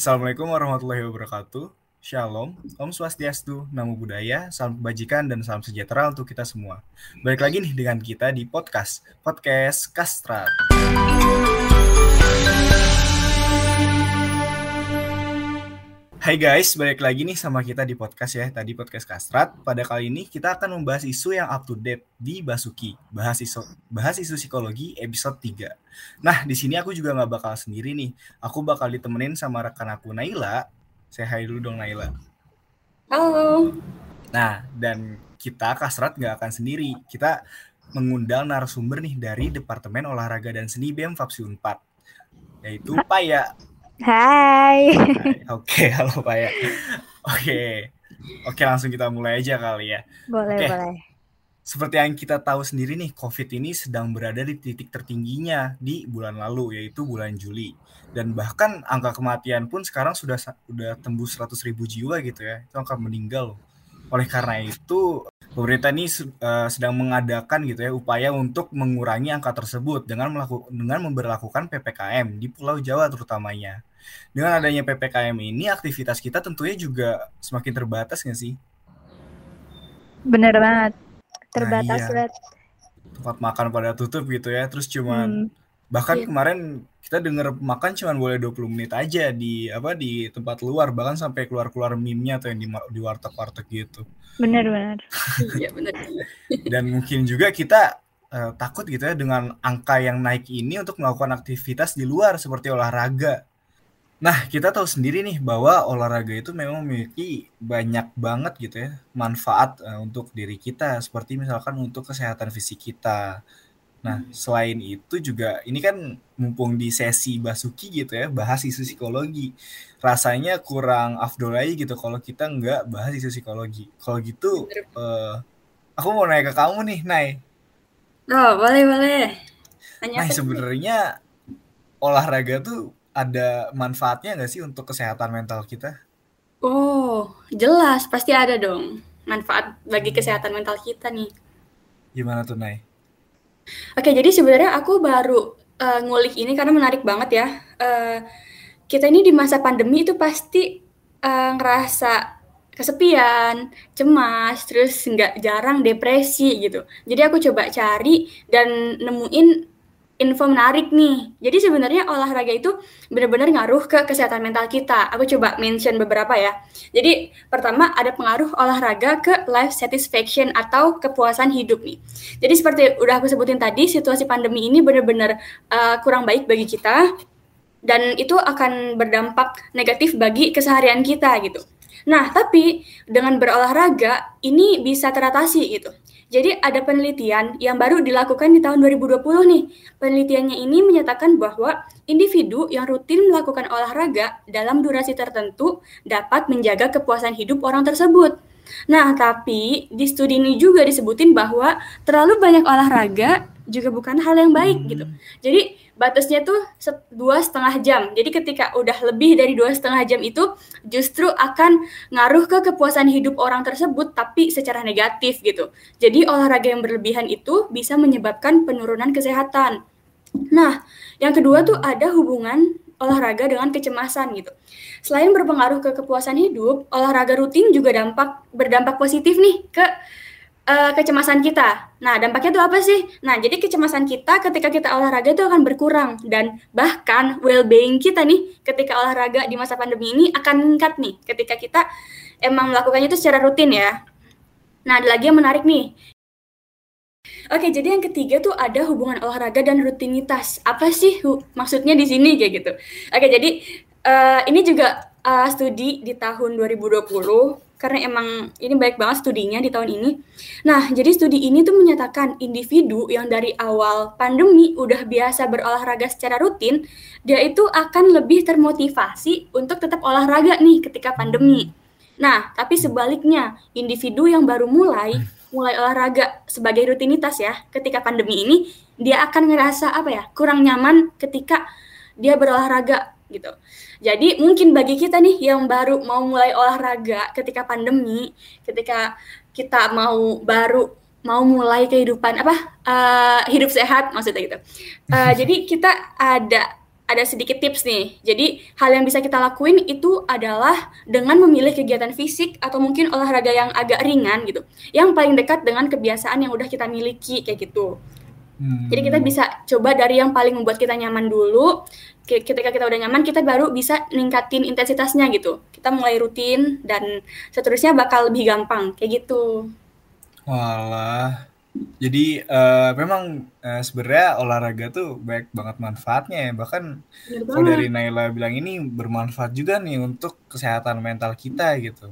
Assalamualaikum warahmatullahi wabarakatuh. Shalom, Om Swastiastu, Namo Buddhaya, Salam Kebajikan, dan Salam Sejahtera untuk kita semua. Balik lagi nih dengan kita di podcast, Podcast Kastrat. Hai guys, balik lagi nih sama kita di podcast ya, tadi podcast Kastrat. Pada kali ini kita akan membahas isu yang up to date di Basuki, bahas isu, bahas isu psikologi episode 3. Nah, di sini aku juga nggak bakal sendiri nih. Aku bakal ditemenin sama rekan aku Naila. Saya hai dulu dong Naila. Halo. Nah, dan kita Kastrat nggak akan sendiri. Kita mengundang narasumber nih dari Departemen Olahraga dan Seni BEM Fapsi 4 yaitu Paya Hai. Oke, halo Pak ya. Oke. Oke, langsung kita mulai aja kali ya. Boleh, Oke. boleh. Seperti yang kita tahu sendiri nih, COVID ini sedang berada di titik tertingginya di bulan lalu, yaitu bulan Juli. Dan bahkan angka kematian pun sekarang sudah sudah tembus 100 ribu jiwa gitu ya. Itu angka meninggal. loh. Oleh karena itu, pemerintah ini eh, sedang mengadakan gitu ya upaya untuk mengurangi angka tersebut dengan melakukan dengan memberlakukan PPKM di Pulau Jawa terutamanya. Dengan adanya PPKM ini, aktivitas kita tentunya juga semakin terbatas nggak sih? Bener banget. Terbatas iya. banget. Tempat makan pada tutup gitu ya. Terus cuman Hmm. bahkan Iya. kemarin kita dengar makan cuman boleh 20 menit aja di apa di tempat luar bahkan sampai keluar-keluar meme-nya atau yang di, di warteg-warteg gitu. Bener bener. Iya benar. Dan mungkin juga kita eh, takut gitu ya dengan angka yang naik ini untuk melakukan aktivitas di luar seperti olahraga. Nah, kita tahu sendiri nih bahwa olahraga itu memang memiliki banyak banget gitu ya manfaat eh, untuk diri kita, seperti misalkan untuk kesehatan fisik kita. Nah, selain itu juga ini kan mumpung di sesi Basuki gitu ya, bahas isu psikologi. Rasanya kurang afdol aja gitu kalau kita nggak bahas isu psikologi. Kalau gitu, eh, aku mau nanya ke kamu nih, Nay. Oh boleh boleh. Tanya apa? sebenarnya olahraga tuh ada manfaatnya nggak sih untuk kesehatan mental kita? Oh jelas pasti ada dong manfaat bagi kesehatan mental kita nih. Gimana tuh, Nay? Oke jadi sebenarnya aku baru eh, ngulik ini karena menarik banget ya. Eh, kita ini di masa pandemi itu pasti eh, ngerasa kesepian, cemas, terus nggak jarang depresi gitu. Jadi aku coba cari dan nemuin info menarik nih. Jadi sebenarnya olahraga itu benar-benar ngaruh ke kesehatan mental kita. Aku coba mention beberapa ya. Jadi pertama ada pengaruh olahraga ke life satisfaction atau kepuasan hidup nih. Jadi seperti udah aku sebutin tadi, situasi pandemi ini benar-benar uh, kurang baik bagi kita dan itu akan berdampak negatif bagi keseharian kita gitu. Nah, tapi dengan berolahraga ini bisa teratasi gitu. Jadi ada penelitian yang baru dilakukan di tahun 2020 nih. Penelitiannya ini menyatakan bahwa individu yang rutin melakukan olahraga dalam durasi tertentu dapat menjaga kepuasan hidup orang tersebut. Nah, tapi di studi ini juga disebutin bahwa terlalu banyak olahraga juga bukan hal yang baik gitu. Jadi batasnya tuh dua setengah jam. Jadi ketika udah lebih dari dua setengah jam itu justru akan ngaruh ke kepuasan hidup orang tersebut tapi secara negatif gitu. Jadi olahraga yang berlebihan itu bisa menyebabkan penurunan kesehatan. Nah, yang kedua tuh ada hubungan olahraga dengan kecemasan gitu. Selain berpengaruh ke kepuasan hidup, olahraga rutin juga dampak berdampak positif nih ke eh, kecemasan kita. Nah, dampaknya itu apa sih? Nah, jadi kecemasan kita ketika kita olahraga itu akan berkurang dan bahkan well-being kita nih ketika olahraga di masa pandemi ini akan meningkat nih ketika kita emang melakukannya itu secara rutin ya. Nah, ada lagi yang menarik nih. Oke, jadi yang ketiga tuh ada hubungan olahraga dan rutinitas. Apa sih maksudnya di sini kayak gitu? Oke, jadi eh, ini juga eh, studi di tahun 2020 karena emang ini baik banget studinya di tahun ini. Nah, jadi studi ini tuh menyatakan individu yang dari awal pandemi udah biasa berolahraga secara rutin, dia itu akan lebih termotivasi untuk tetap olahraga nih ketika pandemi. Nah, tapi sebaliknya, individu yang baru mulai mulai olahraga sebagai rutinitas ya, ketika pandemi ini dia akan ngerasa apa ya? kurang nyaman ketika dia berolahraga gitu. Jadi mungkin bagi kita nih yang baru mau mulai olahraga ketika pandemi, ketika kita mau baru mau mulai kehidupan apa eh, hidup sehat maksudnya gitu. Eh, jadi kita ada ada sedikit tips nih. Jadi hal yang bisa kita lakuin itu adalah dengan memilih kegiatan fisik atau mungkin olahraga yang agak ringan gitu, yang paling dekat dengan kebiasaan yang udah kita miliki kayak gitu. Hmm. Jadi kita bisa coba dari yang paling membuat kita nyaman dulu. Ketika kita udah nyaman, kita baru bisa ningkatin intensitasnya gitu. Kita mulai rutin dan seterusnya bakal lebih gampang kayak gitu. Walah, jadi uh, memang uh, sebenarnya olahraga tuh banyak banget manfaatnya ya. Bahkan kalau dari Naila bilang ini bermanfaat juga nih untuk kesehatan mental kita gitu.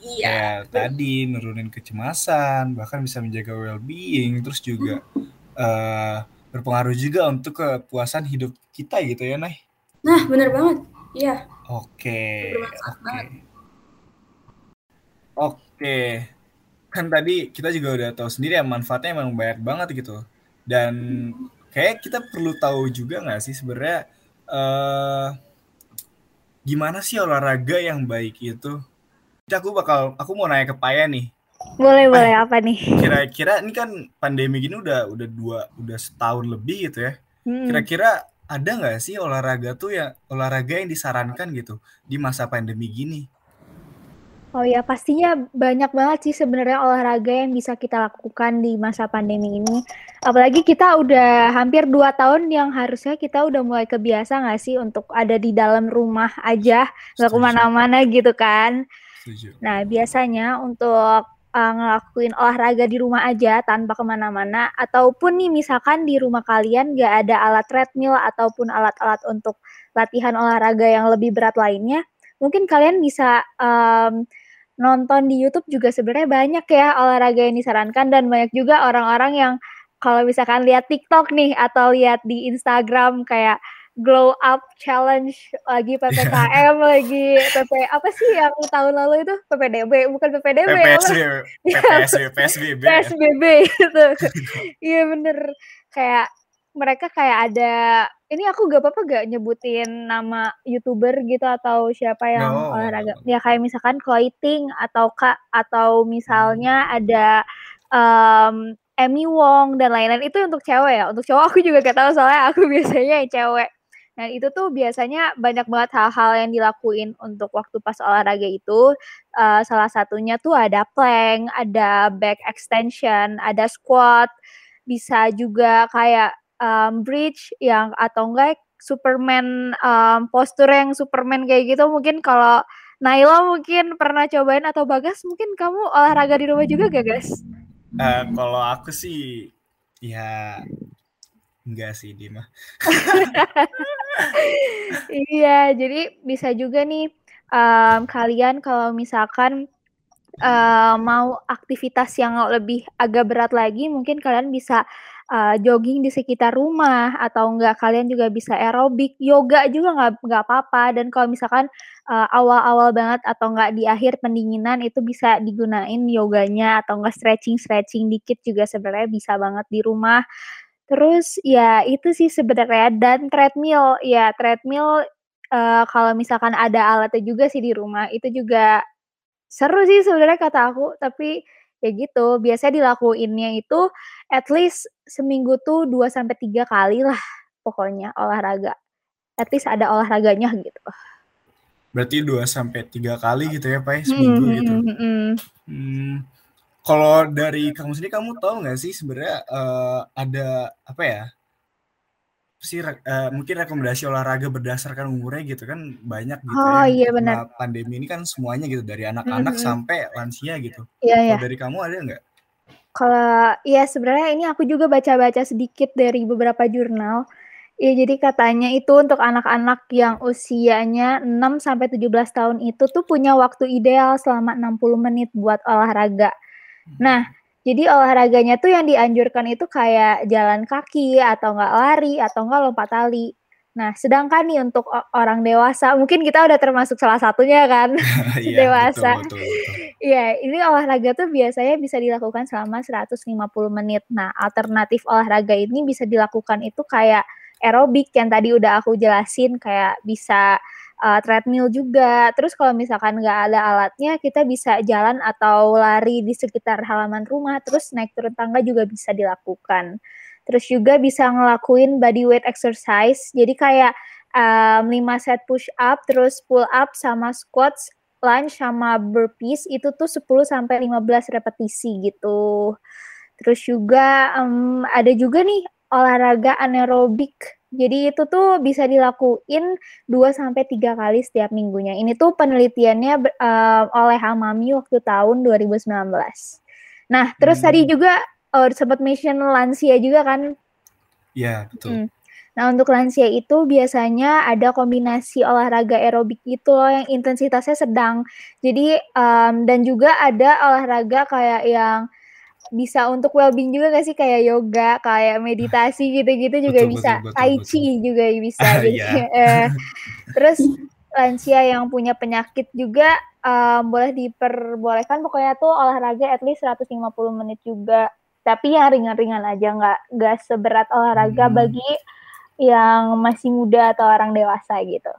Iya. Kayak tadi nurunin kecemasan, bahkan bisa menjaga well-being, terus juga uh, berpengaruh juga untuk kepuasan hidup kita gitu ya, Nay. Nah, bener banget. Iya. Oke. Oke. Oke kan tadi kita juga udah tahu sendiri ya manfaatnya emang banyak banget gitu dan kayak kita perlu tahu juga nggak sih sebenarnya uh, gimana sih olahraga yang baik itu Jadi aku bakal aku mau nanya ke Paya nih boleh eh, boleh apa nih kira-kira ini kan pandemi gini udah udah dua udah setahun lebih gitu ya hmm. kira-kira ada nggak sih olahraga tuh ya olahraga yang disarankan gitu di masa pandemi gini Oh ya, pastinya banyak banget sih sebenarnya olahraga yang bisa kita lakukan di masa pandemi ini. Apalagi kita udah hampir dua tahun yang harusnya kita udah mulai kebiasa nggak sih untuk ada di dalam rumah aja, nggak ke mana-mana gitu kan. Setuju. Nah, biasanya untuk uh, ngelakuin olahraga di rumah aja tanpa ke mana-mana, ataupun nih misalkan di rumah kalian nggak ada alat treadmill ataupun alat-alat untuk latihan olahraga yang lebih berat lainnya, mungkin kalian bisa um, nonton di YouTube juga sebenarnya banyak ya olahraga yang disarankan. Dan banyak juga orang-orang yang kalau misalkan lihat TikTok nih atau lihat di Instagram kayak glow up challenge lagi PPKM lagi PP apa sih yang tahun lalu itu? PPDB bukan PPDB PPSB PPSB PSBB PSBB gitu. Iya bener. Kayak mereka kayak ada ini aku gak apa-apa gak nyebutin nama youtuber gitu atau siapa yang no. olahraga. ya kayak misalkan Clothing atau kak atau misalnya hmm. ada um, Emmy Wong dan lain-lain. Itu untuk cewek ya? Untuk cowok aku juga gak tahu soalnya aku biasanya yang cewek nah itu tuh biasanya banyak banget hal-hal yang dilakuin untuk waktu pas olahraga itu uh, salah satunya tuh ada plank ada back extension ada squat bisa juga kayak um, bridge yang atau enggak Superman um, postur yang Superman kayak gitu mungkin kalau Naila mungkin pernah cobain atau Bagas mungkin kamu olahraga di rumah juga gak guys? Uh, kalau aku sih ya enggak sih Dima. iya, jadi bisa juga nih um, kalian kalau misalkan uh, mau aktivitas yang lebih agak berat lagi, mungkin kalian bisa uh, jogging di sekitar rumah atau enggak kalian juga bisa aerobik, yoga juga nggak nggak apa-apa dan kalau misalkan uh, awal-awal banget atau enggak di akhir pendinginan itu bisa digunain yoganya atau enggak stretching-stretching dikit juga sebenarnya bisa banget di rumah. Terus ya itu sih sebenarnya dan treadmill, ya treadmill uh, kalau misalkan ada alatnya juga sih di rumah itu juga seru sih sebenarnya kata aku, tapi ya gitu, biasanya dilakuinnya itu at least seminggu tuh 2 sampai tiga kali lah pokoknya olahraga. At least ada olahraganya gitu. Berarti 2 sampai tiga kali gitu ya, Pak, ya, seminggu hmm, gitu. Hmm, hmm. hmm. Kalau dari kamu sendiri kamu tahu nggak sih sebenarnya uh, ada apa ya? sih uh, mungkin rekomendasi olahraga berdasarkan umurnya gitu kan banyak gitu oh, ya. iya benar. pandemi ini kan semuanya gitu dari anak-anak mm -hmm. sampai lansia gitu. Iya, iya. dari kamu ada nggak? Kalau ya sebenarnya ini aku juga baca-baca sedikit dari beberapa jurnal. Ya jadi katanya itu untuk anak-anak yang usianya 6 sampai 17 tahun itu tuh punya waktu ideal selama 60 menit buat olahraga. Nah, jadi olahraganya tuh yang dianjurkan itu kayak jalan kaki atau enggak lari atau enggak lompat tali. Nah, sedangkan nih untuk orang dewasa, mungkin kita udah termasuk salah satunya kan, iya, dewasa. Iya, ini olahraga tuh biasanya bisa dilakukan selama 150 menit. Nah, alternatif olahraga ini bisa dilakukan itu kayak aerobik yang tadi udah aku jelasin, kayak bisa uh, treadmill juga. Terus kalau misalkan nggak ada alatnya, kita bisa jalan atau lari di sekitar halaman rumah. Terus naik turun tangga juga bisa dilakukan. Terus juga bisa ngelakuin body weight exercise. Jadi kayak um, 5 set push up, terus pull up sama squats, lunge sama burpees itu tuh 10 sampai 15 repetisi gitu. Terus juga um, ada juga nih olahraga anaerobik. Jadi itu tuh bisa dilakuin 2 sampai 3 kali setiap minggunya. Ini tuh penelitiannya uh, oleh Hamami waktu tahun 2019. Nah, terus hmm. tadi juga oh, sempat mention lansia juga kan? Iya, betul. Hmm. Nah, untuk lansia itu biasanya ada kombinasi olahraga aerobik itu loh yang intensitasnya sedang. Jadi um, dan juga ada olahraga kayak yang bisa untuk well-being juga gak sih kayak yoga, kayak meditasi gitu-gitu juga betul, bisa. Betul, betul, tai chi betul. juga bisa. Jadi, yeah. eh, terus lansia yang punya penyakit juga um, boleh diperbolehkan pokoknya tuh olahraga at least 150 menit juga. Tapi yang ringan-ringan aja nggak nggak seberat olahraga hmm. bagi yang masih muda atau orang dewasa gitu.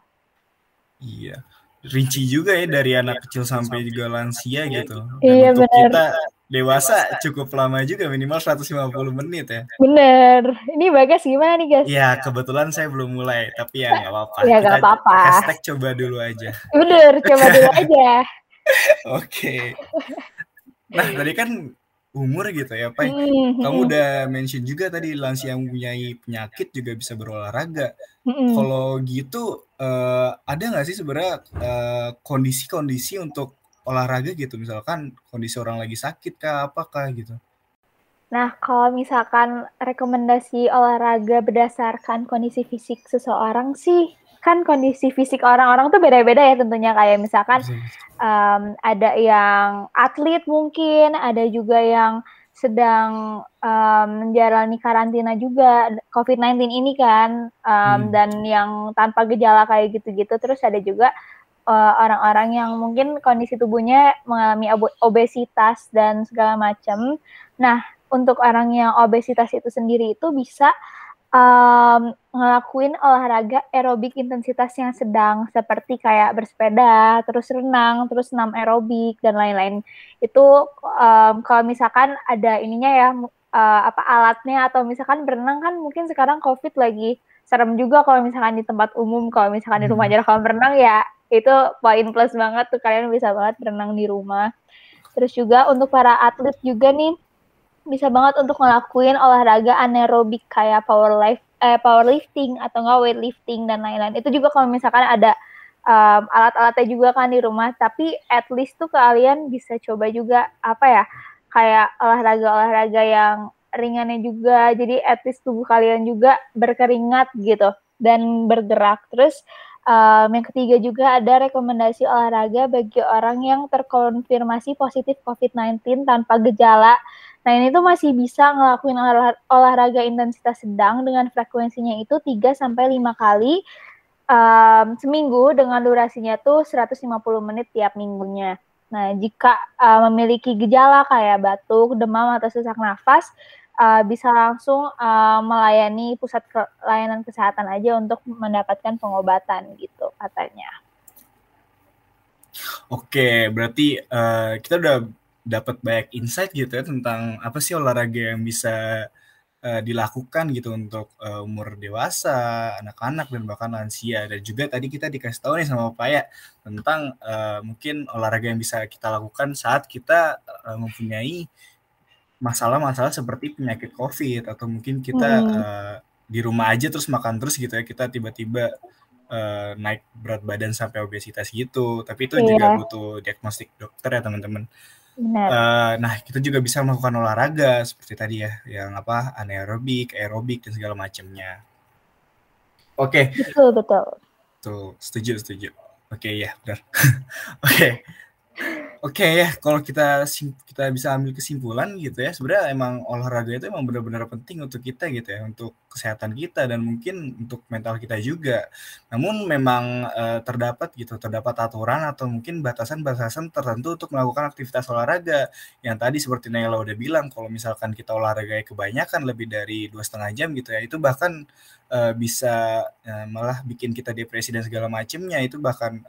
Iya. Rinci juga ya dari anak kecil sampai juga lansia gitu. Dan iya untuk benar. Kita dewasa cukup lama juga minimal 150 menit ya. Bener. Ini Bagas gimana nih guys? Ya kebetulan saya belum mulai tapi ya nggak apa-apa. Ya nggak apa-apa. Hashtag coba dulu aja. Bener, coba dulu aja. Oke. Okay. Nah tadi kan umur gitu ya Pak. Mm-hmm. Kamu udah mention juga tadi lansia yang mempunyai penyakit juga bisa berolahraga. Mm-hmm. Kalau gitu uh, ada nggak sih sebenarnya uh, kondisi-kondisi untuk olahraga gitu misalkan kondisi orang lagi sakit kah apakah gitu? Nah, kalau misalkan rekomendasi olahraga berdasarkan kondisi fisik seseorang sih kan kondisi fisik orang-orang tuh beda-beda ya tentunya kayak misalkan um, ada yang atlet mungkin, ada juga yang sedang um, menjalani karantina juga COVID-19 ini kan um, hmm. dan yang tanpa gejala kayak gitu-gitu terus ada juga uh, orang-orang yang mungkin kondisi tubuhnya mengalami obesitas dan segala macam. Nah, untuk orang yang obesitas itu sendiri itu bisa um, ngelakuin olahraga aerobik intensitas yang sedang seperti kayak bersepeda, terus renang, terus senam aerobik dan lain-lain. Itu um, kalau misalkan ada ininya ya uh, apa alatnya atau misalkan berenang kan mungkin sekarang Covid lagi serem juga kalau misalkan di tempat umum, kalau misalkan di rumah hmm. aja kalau berenang ya itu poin plus banget tuh kalian bisa banget berenang di rumah. Terus juga untuk para atlet juga nih bisa banget untuk ngelakuin olahraga anaerobik kayak power life eh, powerlifting atau enggak weightlifting dan lain-lain. Itu juga kalau misalkan ada um, alat-alatnya juga kan di rumah, tapi at least tuh kalian bisa coba juga apa ya kayak olahraga-olahraga yang ringannya juga. Jadi at least tubuh kalian juga berkeringat gitu dan bergerak. Terus Um, yang ketiga juga ada rekomendasi olahraga bagi orang yang terkonfirmasi positif COVID-19 tanpa gejala. Nah ini tuh masih bisa ngelakuin olah olahraga intensitas sedang dengan frekuensinya itu 3 sampai 5 kali um, seminggu dengan durasinya tuh 150 menit tiap minggunya. Nah, jika uh, memiliki gejala kayak batuk, demam atau sesak nafas, uh, bisa langsung uh, melayani pusat ke layanan kesehatan aja untuk mendapatkan pengobatan gitu katanya. Oke, berarti uh, kita udah dapat banyak insight gitu ya tentang apa sih olahraga yang bisa uh, dilakukan gitu untuk uh, umur dewasa, anak-anak dan bahkan lansia. Dan juga tadi kita dikasih tahu nih sama Pak ya tentang uh, mungkin olahraga yang bisa kita lakukan saat kita uh, mempunyai masalah-masalah seperti penyakit COVID atau mungkin kita hmm. uh, di rumah aja terus makan terus gitu ya kita tiba-tiba uh, naik berat badan sampai obesitas gitu tapi itu yeah. juga butuh diagnostik dokter ya teman-teman. Uh, nah kita juga bisa melakukan olahraga seperti tadi ya yang apa anaerobik, aerobik dan segala macamnya. Oke. Okay. Betul betul. Tuh setuju setuju. Oke okay, ya benar. Oke. okay. Oke okay, ya, kalau kita kita bisa ambil kesimpulan gitu ya, sebenarnya emang olahraga itu emang benar-benar penting untuk kita gitu ya, untuk kesehatan kita dan mungkin untuk mental kita juga. Namun memang uh, terdapat gitu, terdapat aturan atau mungkin batasan-batasan tertentu untuk melakukan aktivitas olahraga. Yang tadi seperti Naila udah bilang, kalau misalkan kita olahraga kebanyakan lebih dari dua setengah jam gitu ya, itu bahkan uh, bisa uh, malah bikin kita depresi dan segala macamnya. Itu bahkan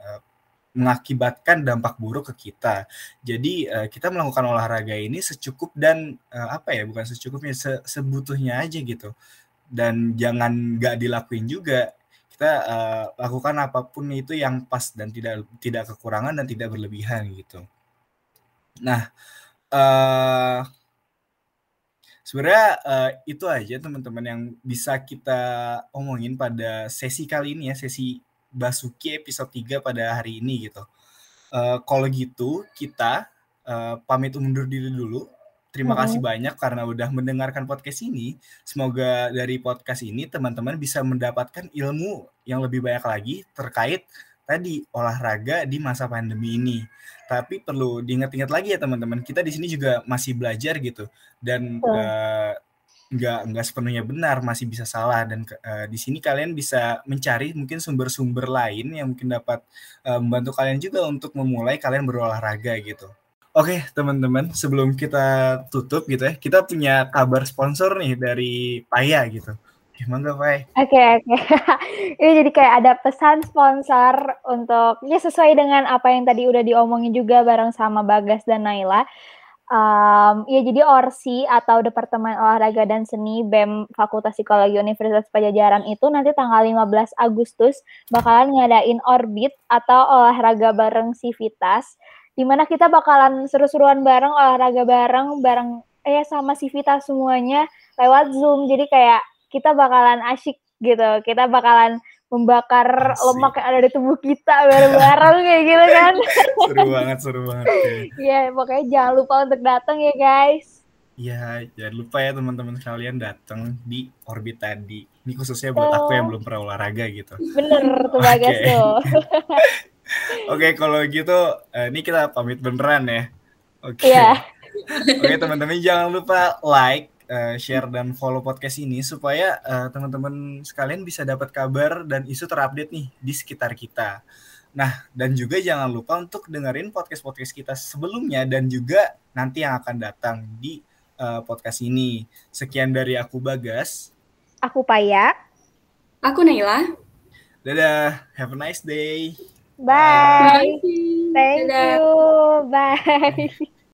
mengakibatkan dampak buruk ke kita. Jadi uh, kita melakukan olahraga ini secukup dan uh, apa ya bukan secukupnya se sebutuhnya aja gitu. Dan jangan nggak dilakuin juga. Kita uh, lakukan apa pun itu yang pas dan tidak tidak kekurangan dan tidak berlebihan gitu. Nah, uh, sebenarnya uh, itu aja teman-teman yang bisa kita omongin pada sesi kali ini ya, sesi Basuki episode 3 pada hari ini gitu. Uh, kalau gitu kita uh, pamit undur diri dulu Terima kasih banyak karena udah mendengarkan podcast ini. Semoga dari podcast ini teman-teman bisa mendapatkan ilmu yang lebih banyak lagi terkait tadi olahraga di masa pandemi ini. Tapi perlu diingat-ingat lagi ya teman-teman, kita di sini juga masih belajar gitu dan uh, nggak nggak sepenuhnya benar, masih bisa salah dan uh, di sini kalian bisa mencari mungkin sumber-sumber lain yang mungkin dapat uh, membantu kalian juga untuk memulai kalian berolahraga gitu. Oke, teman-teman, sebelum kita tutup gitu ya, kita punya kabar sponsor nih dari Paya gitu. Gimana, Pai? Oke, oke. Ini jadi kayak ada pesan sponsor untuk ya sesuai dengan apa yang tadi udah diomongin juga bareng sama Bagas dan Naila. Um, ya jadi Orsi atau Departemen Olahraga dan Seni BEM Fakultas Psikologi Universitas Pajajaran itu nanti tanggal 15 Agustus bakalan ngadain orbit atau olahraga bareng Civitas di mana kita bakalan seru-seruan bareng olahraga bareng bareng eh sama si Vita semuanya lewat Zoom. Jadi kayak kita bakalan asyik gitu kita bakalan membakar Asik. lemak yang ada di tubuh kita bareng-bareng kayak gitu kan seru banget seru banget Iya pokoknya jangan lupa untuk datang ya guys Iya, jangan lupa ya teman-teman sekalian datang di orbit tadi. Ini khususnya buat aku yang belum pernah olahraga gitu. Bener tuh Bagas okay. tuh. Oke, kalau gitu uh, ini kita pamit beneran ya. Oke. Okay. Yeah. Oke, okay, teman-teman jangan lupa like, uh, share dan follow podcast ini supaya uh, teman-teman sekalian bisa dapat kabar dan isu terupdate nih di sekitar kita. Nah, dan juga jangan lupa untuk dengerin podcast-podcast kita sebelumnya dan juga nanti yang akan datang di uh, podcast ini. Sekian dari aku Bagas. Aku Paya. Aku Naila. Dadah, have a nice day. Bye. Bye. Thank Dadah. you. Bye.